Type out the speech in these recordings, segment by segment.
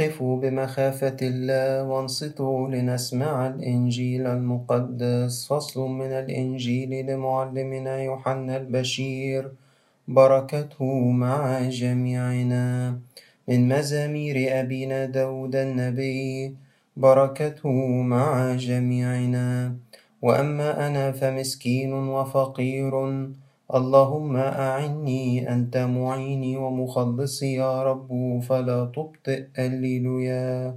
قفوا بمخافة الله وانصتوا لنسمع الإنجيل المقدس. فصل من الإنجيل لمعلمنا يوحنا البشير. بركته مع جميعنا. من مزامير أبينا داود النبي. بركته مع جميعنا. وأما أنا فمسكين وفقير. اللهم أعني أنت معيني ومخلصي يا رب فلا تبطئ الليلويا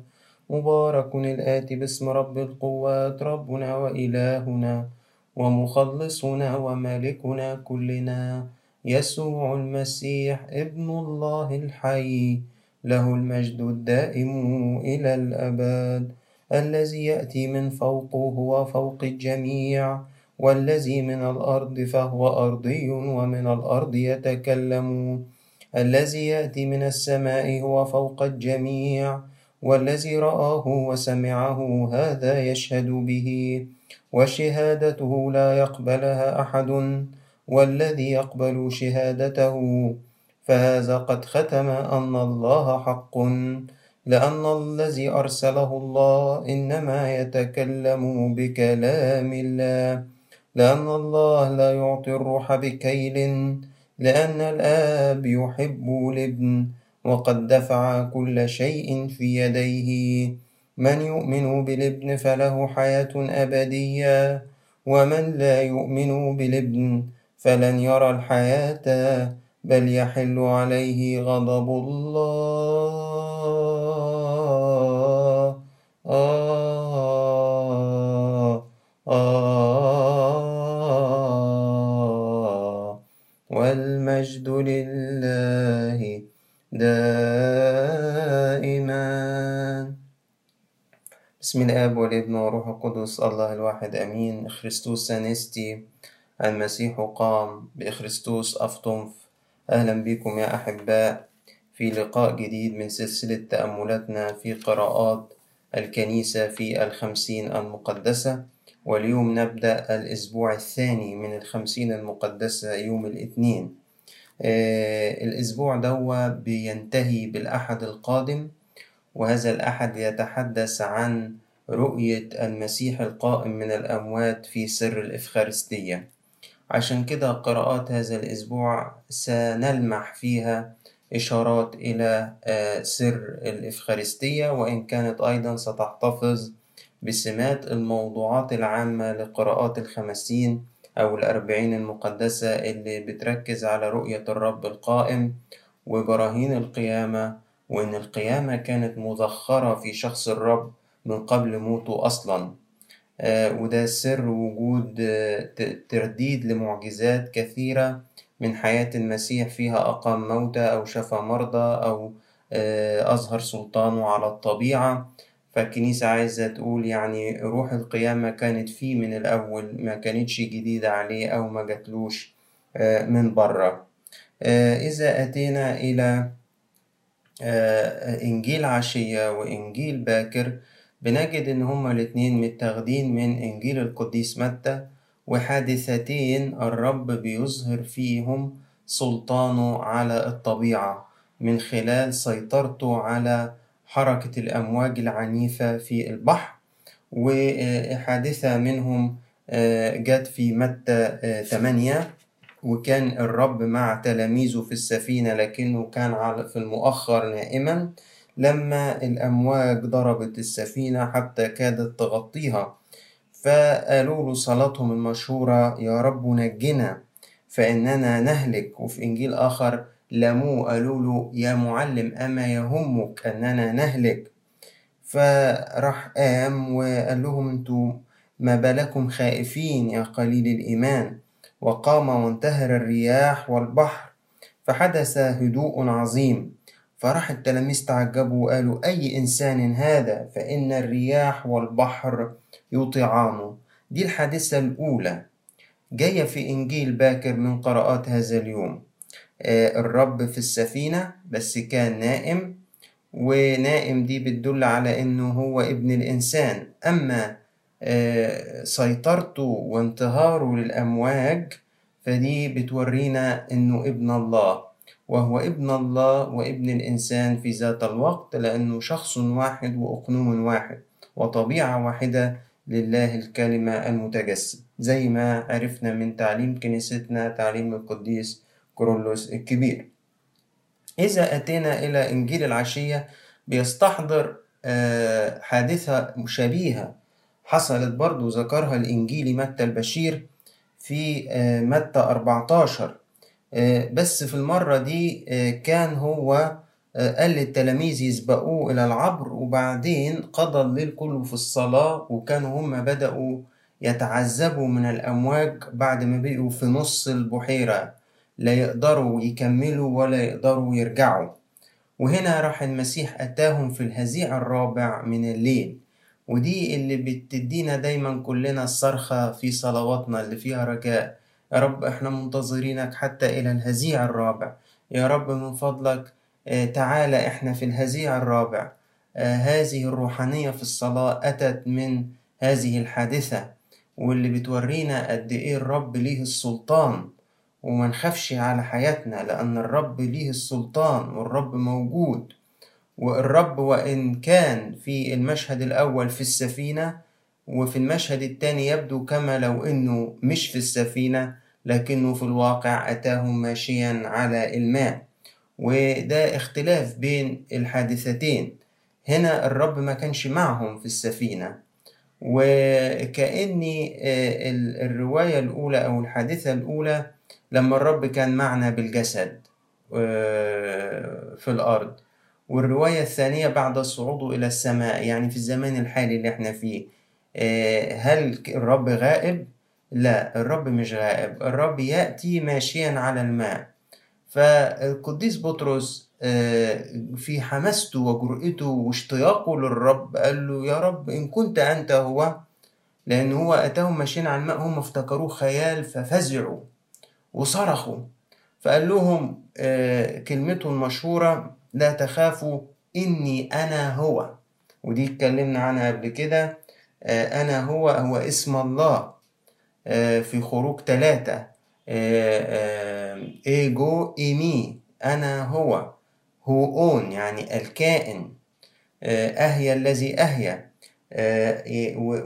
مبارك. الآتي باسم رب القوات ربنا وإلهنا ومخلصنا ومالكنا كلنا. يسوع المسيح ابن الله الحي له المجد الدائم إلى الأبد الذي يأتي من فوق هو فوق الجميع. والذي من الأرض فهو أرضي ومن الأرض يتكلم الذي يأتي من السماء هو فوق الجميع والذي رآه وسمعه هذا يشهد به. وشهادته لا يقبلها أحد والذي يقبل شهادته فهذا قد ختم أن الله حق. لأن الذي أرسله الله إنما يتكلم بكلام الله. لأن الله لا يعطي الروح بكيل لأن الآب يحب الابن وقد دفع كل شيء في يديه. من يؤمن بالابن فله حياة أبدية ومن لا يؤمن بالابن فلن يرى الحياة بل يحل عليه غضب الله. لله دائما. بسم الآب والابن والروح القدس الله الواحد أمين. خريستوس سانستي المسيح قام بخريستوس أفطنف. أهلا بكم يا أحباء في لقاء جديد من سلسلة تأملاتنا في قراءات الكنيسة في الخمسين المقدسة. واليوم نبدأ الأسبوع الثاني من الخمسين المقدسة يوم الاثنين. الأسبوع دوا بينتهي بالأحد القادم وهذا الأحد يتحدث عن رؤية المسيح القائم من الأموات في سر الإفخارستية. عشان كده قراءات هذا الأسبوع سنلمح فيها إشارات إلى سر الإفخارستية وإن كانت أيضا ستحتفظ بسمات الموضوعات العامة لقراءات الخمسين أو الأربعين المقدسة اللي بتركز على رؤية الرب القائم وبراهين القيامة وإن القيامة كانت مذخرة في شخص الرب من قبل موته أصلا. وده سر وجود ترديد لمعجزات كثيرة من حياة المسيح فيها أقام موتى أو شفى مرضى أو أظهر سلطانه على الطبيعة. فالكنيسة عايزة تقول يعني روح القيامة كانت فيه من الأول ما كانتش جديدة عليه أو ما جاتلوش من بره. إذا أتينا إلى إنجيل عشية وإنجيل باكر بنجد إن هما الاتنين متاخدين من إنجيل القديس متى وحادثتين الرب بيظهر فيهم سلطانه على الطبيعة من خلال سيطرته على حركة الأمواج العنيفة في البحر وحادثة منهم جت في متى ثمانية وكان الرب مع تلاميذه في السفينة لكنه كان في المؤخر نائما. لما الأمواج ضربت السفينة حتى كادت تغطيها. فقالوا له صلاتهم المشهورة يا رب نجنا فإننا نهلك. وفي إنجيل آخر لموه قالوا له يا معلم أما يهمك؟ أننا نهلك. فراح قام وقال لهم أنتوا ما بالكم خائفين يا قليل الإيمان. وقام وانتهر الرياح والبحر فحدث هدوء عظيم. فراح التلاميذ تعجبوا وقالوا أي إنسان هذا؟ فإن الرياح والبحر يطيعانه دي الحادثة الأولى. جاية في إنجيل باكر من قراءات هذا اليوم. الرب في السفينة بس كان نائم ونائم دي بتدل على إنه هو ابن الإنسان. أما آه سيطرته وانتهاره للأمواج فدي بتورينا إنه ابن الله. وهو ابن الله وابن الإنسان في ذات الوقت لأنه شخص واحد وأقنوم واحد وطبيعة واحدة لله الكلمة المتجسد. زي ما عرفنا من تعليم كنيستنا تعليم القديس كورولوس الكبير. إذا أتينا إلى إنجيل العشية بيستحضر آه، حادثة مشابهة حصلت برضو ذكرها الإنجيلي متى البشير في آه، متى 14 آه، بس في المرة دي كان هو قال للتلاميذ يسبقوه إلى العبر وبعدين قضى الليل كله في الصلاة وكانوا هم بدأوا يتعذبوا من الأمواج بعد ما بقوا في نص البحيرة. لا يقدروا يكملوا ولا يقدروا يرجعوا. وهنا راح المسيح أتاهم في الهزيع الرابع من الليل. ودي اللي بتدينا دايما كلنا الصرخة في صلواتنا اللي فيها رجاء. يا رب إحنا منتظرينك حتى إلى الهزيع الرابع. يا رب من فضلك آه، تعالى إحنا في الهزيع الرابع. آه، هذه الروحانية في الصلاة أتت من هذه الحادثة. واللي بتورينا قد إيه الرب ليه السلطان. وما نخافش على حياتنا لأن الرب ليه السلطان والرب موجود. والرب وإن كان في المشهد الأول في السفينة وفي المشهد الثاني يبدو كما لو إنه مش في السفينة لكنه في الواقع أتاهم ماشيا على الماء. وده اختلاف بين الحادثتين. هنا الرب ما كانش معهم في السفينة. وكأني آه، الرواية الأولى أو الحادثة الأولى لما الرب كان معنا بالجسد آه، في الأرض. والرواية الثانية بعد صعوده إلى السماء يعني في الزمان الحالي اللي إحنا فيه. آه، هل الرب غائب؟ لا الرب مش غائب. الرب يأتي ماشيا على الماء. فالقديس بطرس آه، في حماسته وجرأته واشتياقه للرب قال له يا رب إن كنت أنت هو؟ لأن هو أتاهم ماشيين على الماء هم افتكروه خيال ففزعوا. وصرخوا. فقال لهم آه، كلمته المشهورة لا تخافوا إني أنا هو. ودي اتكلمنا عنها قبل كده. آه، أنا هو هو اسم الله. في خروج ثلاثة إيجو إيمي أنا هو. هو أون يعني الكائن. اهيا الذي اهيا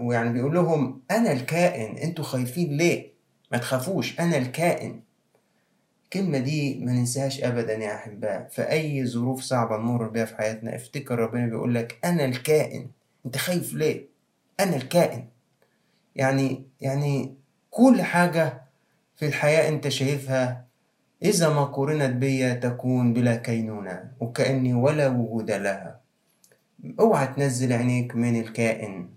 ويعني بيقول لهم أنا الكائن أنتوا خايفين ليه؟ ما تخافوش أنا الكائن. الكلمة دي ما ننساهاش أبدا يا أحباء. في أي ظروف صعبة نمر بيها في حياتنا افتكر ربنا بيقول لك أنا الكائن. أنت خايف ليه؟ أنا الكائن. يعني يعني كل حاجة في الحياة أنت شايفها إذا ما قورنت بيا تكون بلا كينونة وكأني ولا وجود لها. أوعى تنزل عينيك من الكائن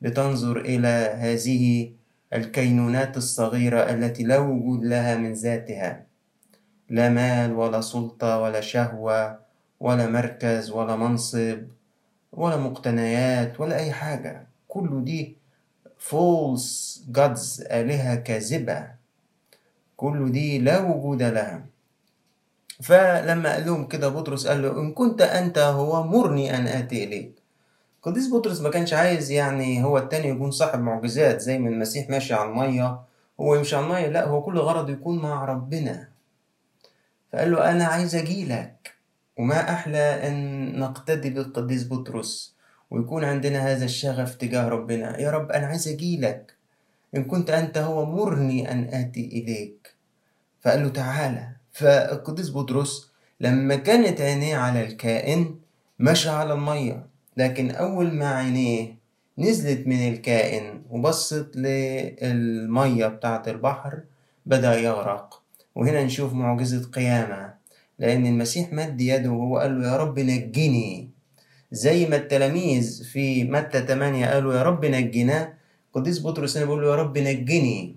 بتنظر إلى هذه الكينونات الصغيرة التي لا وجود لها من ذاتها. لا مال ولا سلطة ولا شهوة ولا مركز ولا منصب ولا مقتنيات ولا أي حاجة. كل دي فولس جادز آلهة كاذبة. كل دي لا وجود لها. فلما قال لهم كده بطرس قال له إن كنت أنت هو مرني أن آتي إليك. قديس بطرس ما كانش عايز يعني هو التاني يكون صاحب معجزات زي ما المسيح ماشي على المية هو يمشي على المية لا هو كل غرضه يكون مع ربنا. فقال له أنا عايز أجيلك وما أحلى أن نقتدي بالقديس بطرس ويكون عندنا هذا الشغف تجاه ربنا. يا رب أنا عايز أجيلك إن كنت أنت هو مرني أن آتي إليك. فقال له تعالى. فالقديس بطرس لما كانت عينيه على الكائن مشى على المية. لكن أول ما عينيه نزلت من الكائن وبصت للمية بتاعة البحر بدأ يغرق. وهنا نشوف معجزة قيامة لأن المسيح مد يده وهو قال له يا رب نجني. زي ما التلاميذ في متى 8 قالوا يا رب نجنا. قديس بطرس هنا بيقول له يا رب نجني.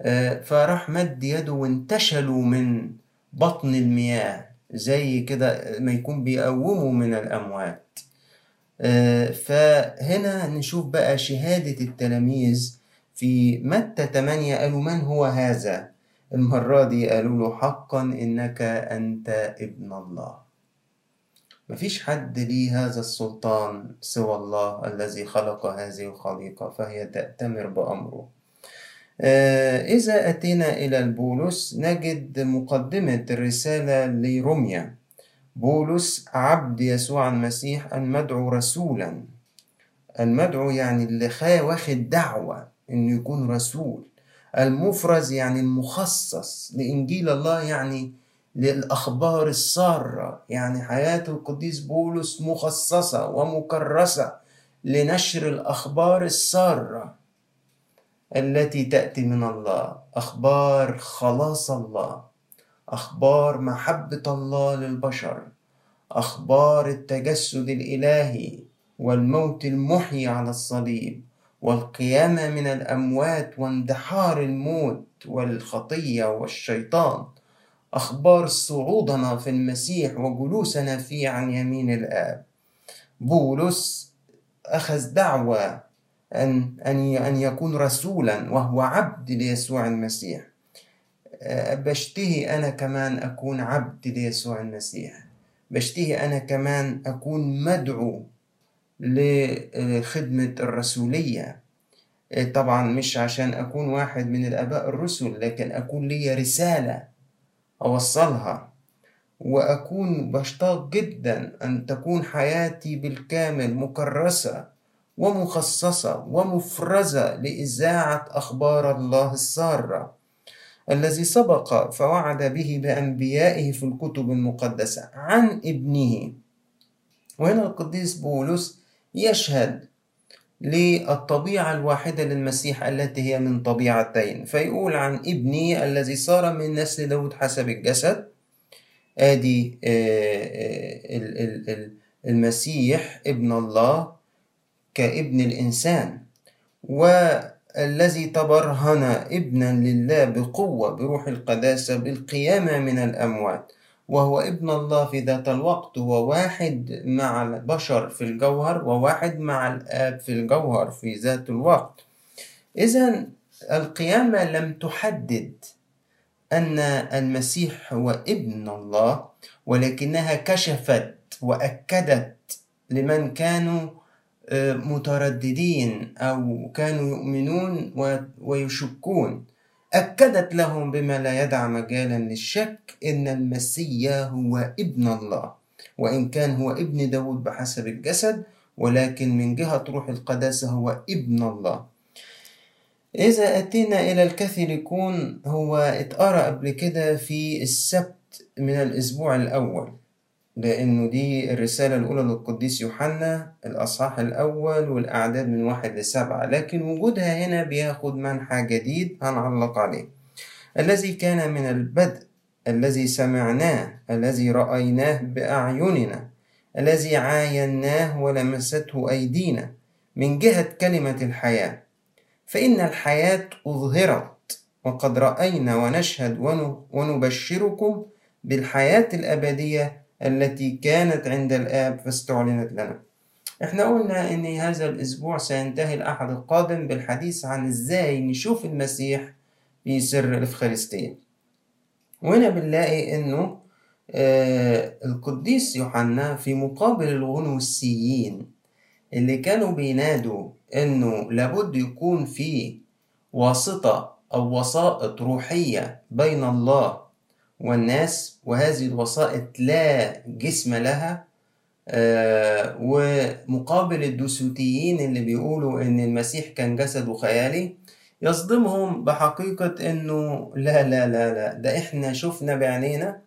آه، فراح مد يده وانتشلوا من بطن المياه زي كده ما يكون بيقوموا من الأموات. فهنا نشوف بقى شهادة التلاميذ في متى 8 قالوا من هو هذا؟ المرة دي قالوا له حقا إنك أنت ابن الله. مفيش حد ليه هذا السلطان سوى الله الذي خلق هذه الخليقة فهي تأتمر بأمره. آه، إذا أتينا إلى البولس نجد مقدمة الرسالة لروميا. بولس عبد يسوع المسيح المدعو رسولا. المدعو يعني اللي واخد دعوة إنه يكون رسول. المفرز يعني المخصص لإنجيل الله يعني للأخبار السارة. يعني حياة القديس بولس مخصصة ومكرسة لنشر الأخبار السارة التي تأتي من الله. أخبار خلاص الله. أخبار محبة الله للبشر أخبار التجسد الإلهي والموت المحيي على الصليب والقيامة من الأموات واندحار الموت والخطية والشيطان أخبار صعودنا في المسيح وجلوسنا فيه عن يمين الآب. بولس أخذ دعوة أن أن أن يكون رسولا وهو عبد ليسوع المسيح. بشتهي أنا كمان أكون عبد ليسوع المسيح. بشتهي أنا كمان أكون مدعو لخدمة الرسولية. طبعا مش عشان أكون واحد من الآباء الرسل لكن أكون لي رسالة أوصلها. وأكون بشتاق جدا أن تكون حياتي بالكامل مكرسة ومخصصة ومفرزة لإذاعة أخبار الله السارة. الذي سبق فوعد به بأنبيائه في الكتب المقدسة عن ابنه. وهنا القديس بولس يشهد للطبيعة الواحدة للمسيح التي هي من طبيعتين فيقول عن ابني الذي صار من نسل داود حسب الجسد آدي آه، آه، المسيح ابن الله كابن الإنسان. والذي تبرهن ابنا لله بقوة بروح القداسة بالقيامة من الأموات. وهو ابن الله في ذات الوقت هو واحد مع البشر في الجوهر وواحد مع الآب في الجوهر في ذات الوقت. إذا القيامة لم تحدد أن المسيح هو ابن الله ولكنها كشفت وأكدت لمن كانوا مترددين أو كانوا يؤمنون ويشكون. أكدت لهم بما لا يدع مجالا للشك إن المسيا هو ابن الله وإن كان هو ابن داود بحسب الجسد ولكن من جهة روح القداسة هو ابن الله. إذا أتينا إلى الكاثوليكون هو اتقرأ قبل كده في السبت من الأسبوع الأول. لأنه دي الرسالة الأولى للقديس يوحنا الأصحاح الأول والأعداد من واحد لسبعة. لكن وجودها هنا بياخد منحى جديد هنعلق عليه. الذي كان من البدء الذي سمعناه الذي رأيناه بأعيننا الذي عايناه ولمسته أيدينا من جهة كلمة الحياة. فإن الحياة أظهرت وقد رأينا ونشهد ونبشركم بالحياة الأبدية التي كانت عند الآب فاستعلنت لنا. إحنا قلنا إن هذا الأسبوع سينتهي الأحد القادم بالحديث عن إزاي نشوف المسيح في سر الإفخارستية. وهنا بنلاقي إنه آه القديس يوحنا في مقابل الغنوسيين اللي كانوا بينادوا إنه لابد يكون في واسطة أو وسائط روحية بين الله والناس وهذه الوسائط لا جسم لها آه ومقابل الدوسوتيين اللي بيقولوا إن المسيح كان جسد خيالي يصدمهم بحقيقة إنه لا لا لا لا ده إحنا شفنا بعينينا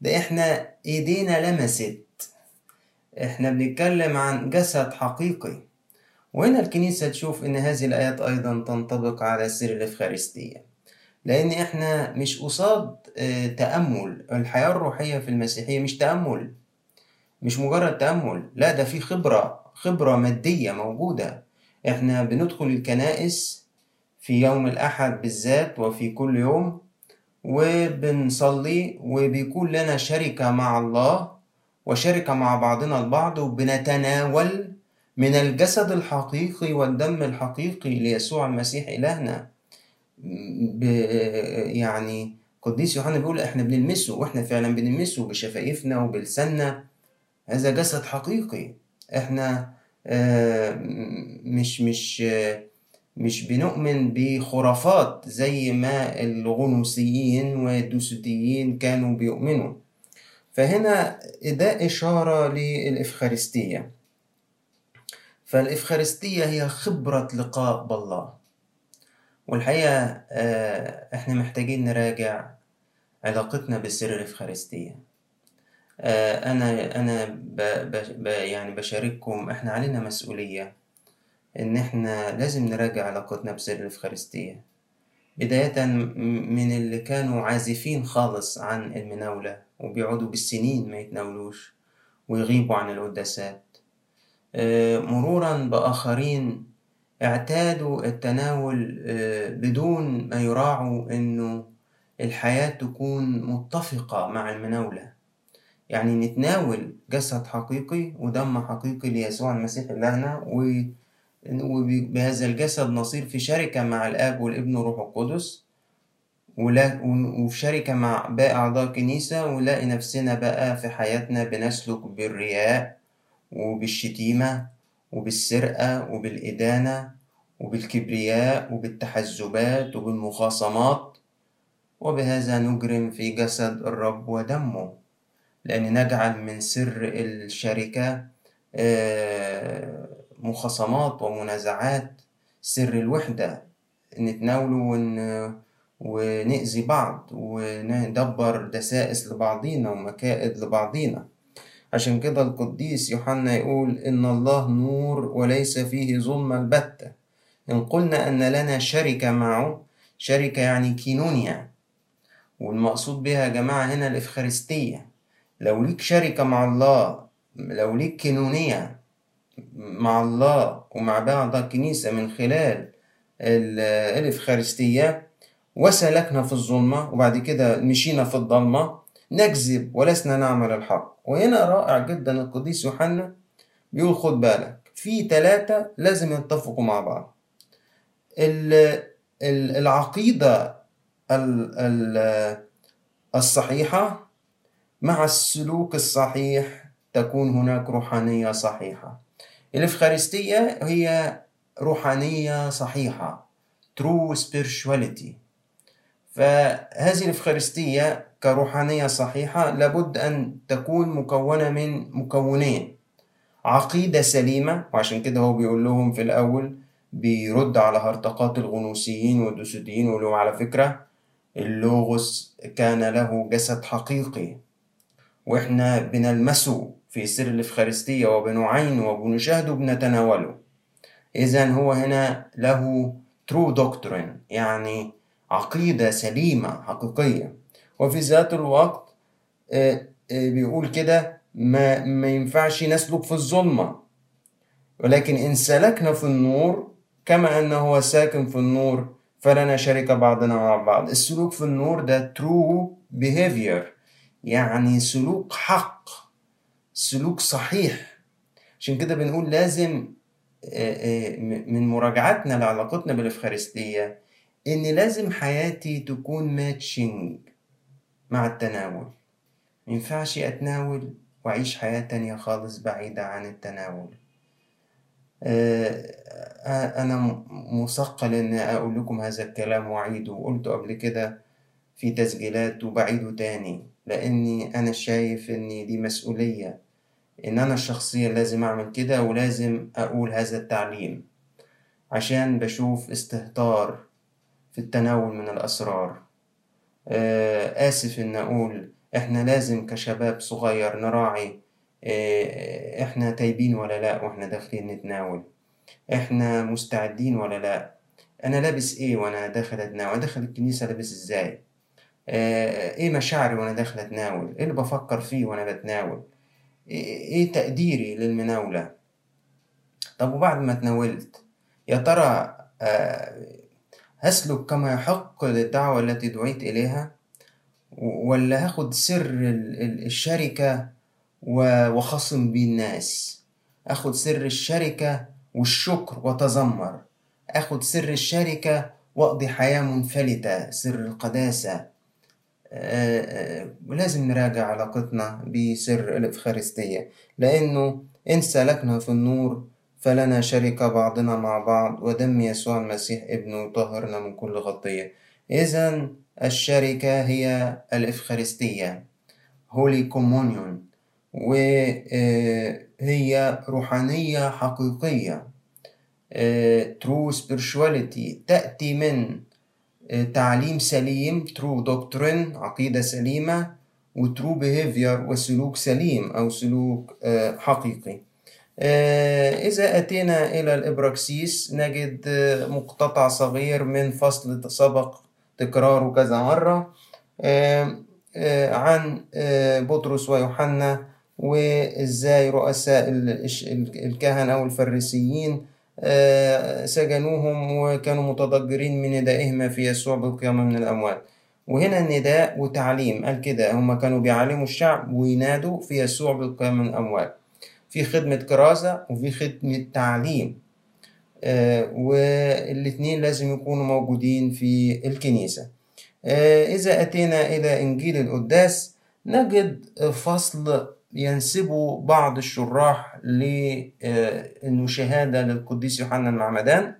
ده إحنا إيدينا لمست. إحنا بنتكلم عن جسد حقيقي. وهنا الكنيسة تشوف إن هذه الآيات أيضا تنطبق على سر الإفخارستية لأن إحنا مش قصاد تأمل. الحياة الروحية في المسيحية مش تأمل مش مجرد تأمل. لا ده في خبرة خبرة مادية موجودة. إحنا بندخل الكنائس في يوم الأحد بالذات وفي كل يوم وبنصلي وبيكون لنا شركة مع الله وشركة مع بعضنا البعض وبنتناول من الجسد الحقيقي والدم الحقيقي ليسوع المسيح إلهنا. يعني قديس يوحنا بيقول إحنا بنلمسه وإحنا فعلا بنلمسه بشفايفنا وبلساننا. هذا جسد حقيقي. إحنا آه، مش مش مش بنؤمن بخرافات زي ما الغنوصيين والدوسوتيين كانوا بيؤمنوا. فهنا ده إشارة للإفخارستية. فالإفخارستية هي خبرة لقاء بالله. والحقيقة آه، إحنا محتاجين نراجع علاقتنا بسر الإفخارستية. آه، أنا أنا ب ب يعني بشارككم إحنا علينا مسؤولية إن إحنا لازم نراجع علاقتنا بسر الإفخارستية. بداية من اللي كانوا عازفين خالص عن المناولة وبيقعدوا بالسنين ما يتناولوش ويغيبوا عن القداسات. آه، مرورا بآخرين اعتادوا التناول آه، بدون ما يراعوا إنه الحياة تكون متفقة مع المناولة. يعني نتناول جسد حقيقي ودم حقيقي ليسوع المسيح إلهنا وبهذا الجسد نصير في شركة مع الآب والابن والروح القدس وفي شركة مع باقي أعضاء الكنيسة ونلاقي نفسنا بقى في حياتنا بنسلك بالرياء وبالشتيمة وبالسرقة وبالإدانة وبالكبرياء وبالتحزبات وبالمخاصمات. وبهذا نجرم في جسد الرب ودمه لأن نجعل من سر الشركة آه، مخاصمات ومنازعات سر الوحدة. نتناوله ون... ونأذي بعض وندبر دسائس لبعضينا ومكائد لبعضينا. عشان كده القديس يوحنا يقول إن الله نور وليس فيه ظلم البتة. إن قلنا أن لنا شركة معه شركة يعني كينونيا. والمقصود بها يا جماعة هنا الإفخارستية. لو ليك شركة مع الله لو ليك كينونية مع الله ومع بعض الكنيسة من خلال الإفخارستية وسلكنا في الظلمة وبعد كده مشينا في الضلمة نكذب ولسنا نعمل الحق. وهنا رائع جدا القديس يوحنا بيقول خد بالك في ثلاثة لازم يتفقوا مع بعض. العقيدة الصحيحة. مع السلوك الصحيح تكون هناك روحانية صحيحة. الإفخارستية هي روحانية صحيحة. True spirituality. فهذه الإفخارستية كروحانية صحيحة لابد أن تكون مكونة من مكونين. عقيدة سليمة وعشان كده هو بيقول لهم في الأول بيرد على هرطقات الغنوصيين والدوسوديين ويقول لهم على فكرة اللوغوس كان له جسد حقيقي. وإحنا بنلمسه في سر الإفخارستية وبنعينه وبنشاهده وبنتناوله إذا هو هنا له true doctrine يعني عقيدة سليمة حقيقية. وفي ذات الوقت آه، آه، بيقول كده ما, ما ينفعش نسلك في الظلمة. ولكن إن سلكنا في النور كما أنه هو ساكن في النور فلنا شركة بعضنا مع بعض. السلوك في النور ده true behavior. يعني سلوك حق. سلوك صحيح. عشان كده بنقول لازم آه، من مراجعتنا لعلاقتنا بالإفخارستية إن لازم حياتي تكون ماتشنج مع التناول. مينفعش أتناول وأعيش حياة تانية خالص بعيدة عن التناول. آه، أنا مثقل إن أقول لكم هذا الكلام وأعيده. وقلته قبل كده في تسجيلات وبعيده تاني لأني أنا شايف إن دي مسؤولية. إن أنا الشخصيا لازم أعمل كده ولازم أقول هذا التعليم عشان بشوف استهتار في التناول من الأسرار. آه، آسف إن أقول إحنا لازم كشباب صغير نراعي آه، إحنا تايبين ولا لأ؟ وإحنا داخلين نتناول. إحنا مستعدين ولا لأ؟ أنا لابس إيه وأنا داخل أتناول؟ داخل الكنيسة لابس إزاي؟ آه، إيه مشاعري وأنا داخل أتناول؟ إيه اللي بفكر فيه وأنا بتناول؟ إيه تقديري للمناولة؟ طب وبعد ما تناولت؟ يا ترى هسلك كما يحق للدعوة التي دعيت إليها؟ ولا هاخد سر الشركة وخصم بيه الناس أخد سر الشركة والشكر وتذمر. أخد سر الشركة وأقضي حياة منفلتة سر القداسة. لازم نراجع علاقتنا بسر الإفخارستية لأنه إن سلكنا في النور فلنا شركة بعضنا مع بعض ودم يسوع المسيح ابنه يطهرنا من كل خطية إذا الشركة هي الإفخارستية holy communion وهي روحانية حقيقية. true spirituality. تأتي من تعليم سليم true doctrine عقيدة سليمة و true behavior وسلوك سليم أو سلوك حقيقي. إذا أتينا إلى الإبراكسيس نجد مقتطع صغير من فصل سبق تكراره كذا مرة عن بطرس ويوحنا وإزاي رؤساء الكهنة أو الفريسيين سجنوهم وكانوا متضجرين من ندائهما في يسوع بالقيامة من الأموات وهنا النداء وتعليم قال كده هم كانوا بيعلموا الشعب وينادوا في يسوع بالقيامة من الأموات في خدمة كرازة وفي خدمة تعليم آه والاتنين لازم يكونوا موجودين في الكنيسة. آه إذا أتينا إلى إنجيل القداس نجد فصل ينسبه بعض الشراح لأنه شهادة للقديس يوحنا المعمدان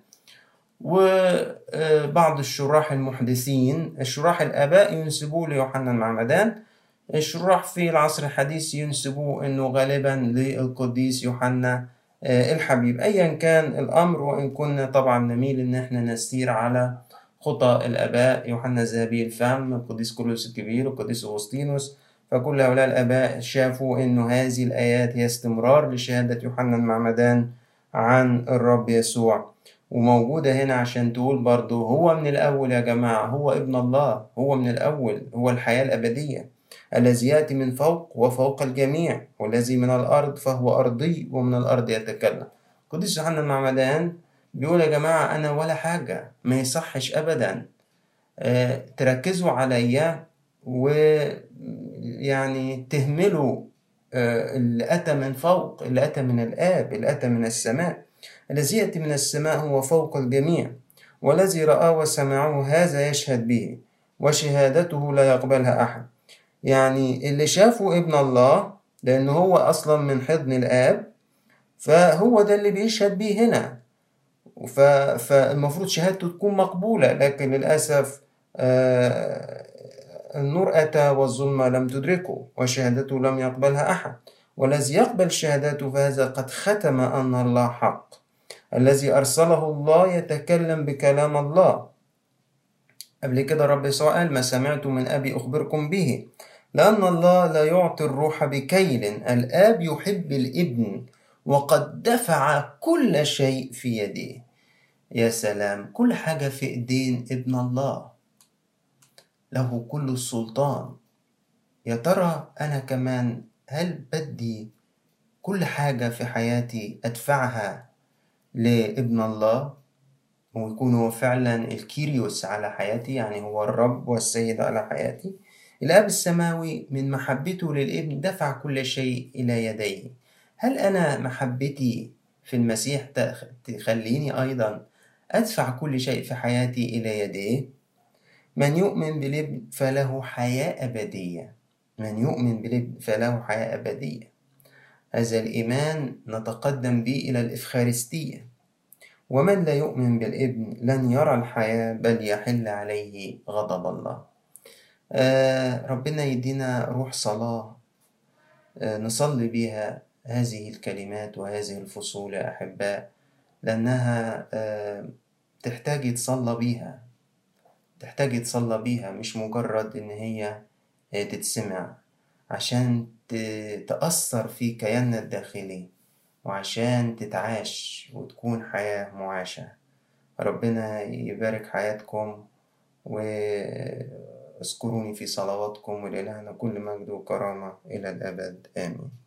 وبعض الشراح المحدثين الشراح الآباء ينسبوه ليوحنا المعمدان الشراح في العصر الحديث ينسبوه أنه غالبا للقديس يوحنا الحبيب. أيا كان الأمر وإن كنا طبعا نميل أن إحنا نسير على خطى الآباء يوحنا الذهبي الفم القديس كورلوس الكبير والقديس أغسطينوس فكل هؤلاء الآباء شافوا أن هذه الآيات هي استمرار لشهادة يوحنا المعمدان عن الرب يسوع. وموجودة هنا عشان تقول برضو هو من الأول يا جماعة هو ابن الله هو من الأول هو الحياة الأبدية الذي يأتي من فوق وفوق الجميع والذي من الأرض فهو أرضي ومن الأرض يتكلم. قديس يوحنا المعمدان بيقول يا جماعة أنا ولا حاجة ما يصحش أبدا. أه تركزوا عليا ويعني تهملوا أه اللي أتى من فوق اللي أتى من الآب اللي أتى من السماء. الذي يأتي من السماء هو فوق الجميع. والذي رآه وسمعه هذا يشهد به وشهادته لا يقبلها أحد. يعني اللي شافه ابن الله لأنه هو أصلا من حضن الآب فهو ده اللي بيشهد بيه هنا. فالمفروض شهادته تكون مقبولة لكن للأسف آه النور أتى والظلمة لم تدركه وشهادته لم يقبلها أحد. والذي يقبل شهادته فهذا قد ختم أن الله حق. الذي أرسله الله يتكلم بكلام الله. قبل كده رب يسوع قال ما سمعت من أبي أخبركم به؟ لأن الله لا يعطي الروح بكيل. الآب يحب الإبن وقد دفع كل شيء في يديه يا سلام كل حاجة في إيدين ابن الله. له كل السلطان. يا ترى أنا كمان هل بدي كل حاجة في حياتي أدفعها لابن الله؟ ويكون هو فعلا الكيريوس على حياتي يعني هو الرب والسيد على حياتي. الأب السماوي من محبته للابن دفع كل شيء إلى يديه. هل أنا محبتي في المسيح تخليني أيضا أدفع كل شيء في حياتي إلى يديه؟ من يؤمن بالابن فله حياة أبدية. من يؤمن بالابن فله حياة أبدية. هذا الإيمان نتقدم به إلى الإفخارستية. ومن لا يؤمن بالإبن لن يرى الحياة بل يحل عليه غضب الله. آه ربنا يدينا روح صلاة. آه نصلي بها هذه الكلمات وهذه الفصول يا أحباء لأنها آه تحتاج يتصلى بيها تحتاج يتصلى بيها مش مجرد إن هي تتسمع عشان تأثر في كياننا الداخلي وعشان تتعاش وتكون حياة معاشة. ربنا يبارك حياتكم واذكروني في صلواتكم ولإلهنا كل مجد وكرامة إلى الأبد. آمين.